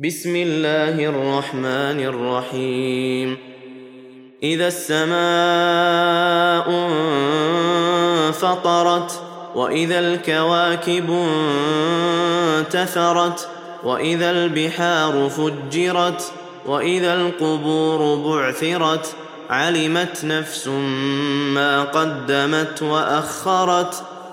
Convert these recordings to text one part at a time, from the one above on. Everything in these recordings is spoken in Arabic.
بسم الله الرحمن الرحيم. إذا السماء انفطرت وإذا الكواكب انتثرت وإذا البحار فجرت وإذا القبور بعثرت علمت نفس ما قدمت وأخرت.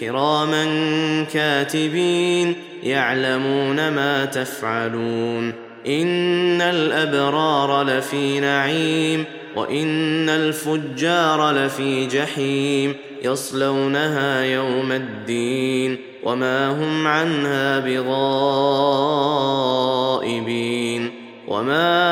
كراما كاتبين يعلمون ما تفعلون ان الابرار لفي نعيم وان الفجار لفي جحيم يصلونها يوم الدين وما هم عنها بغائبين وما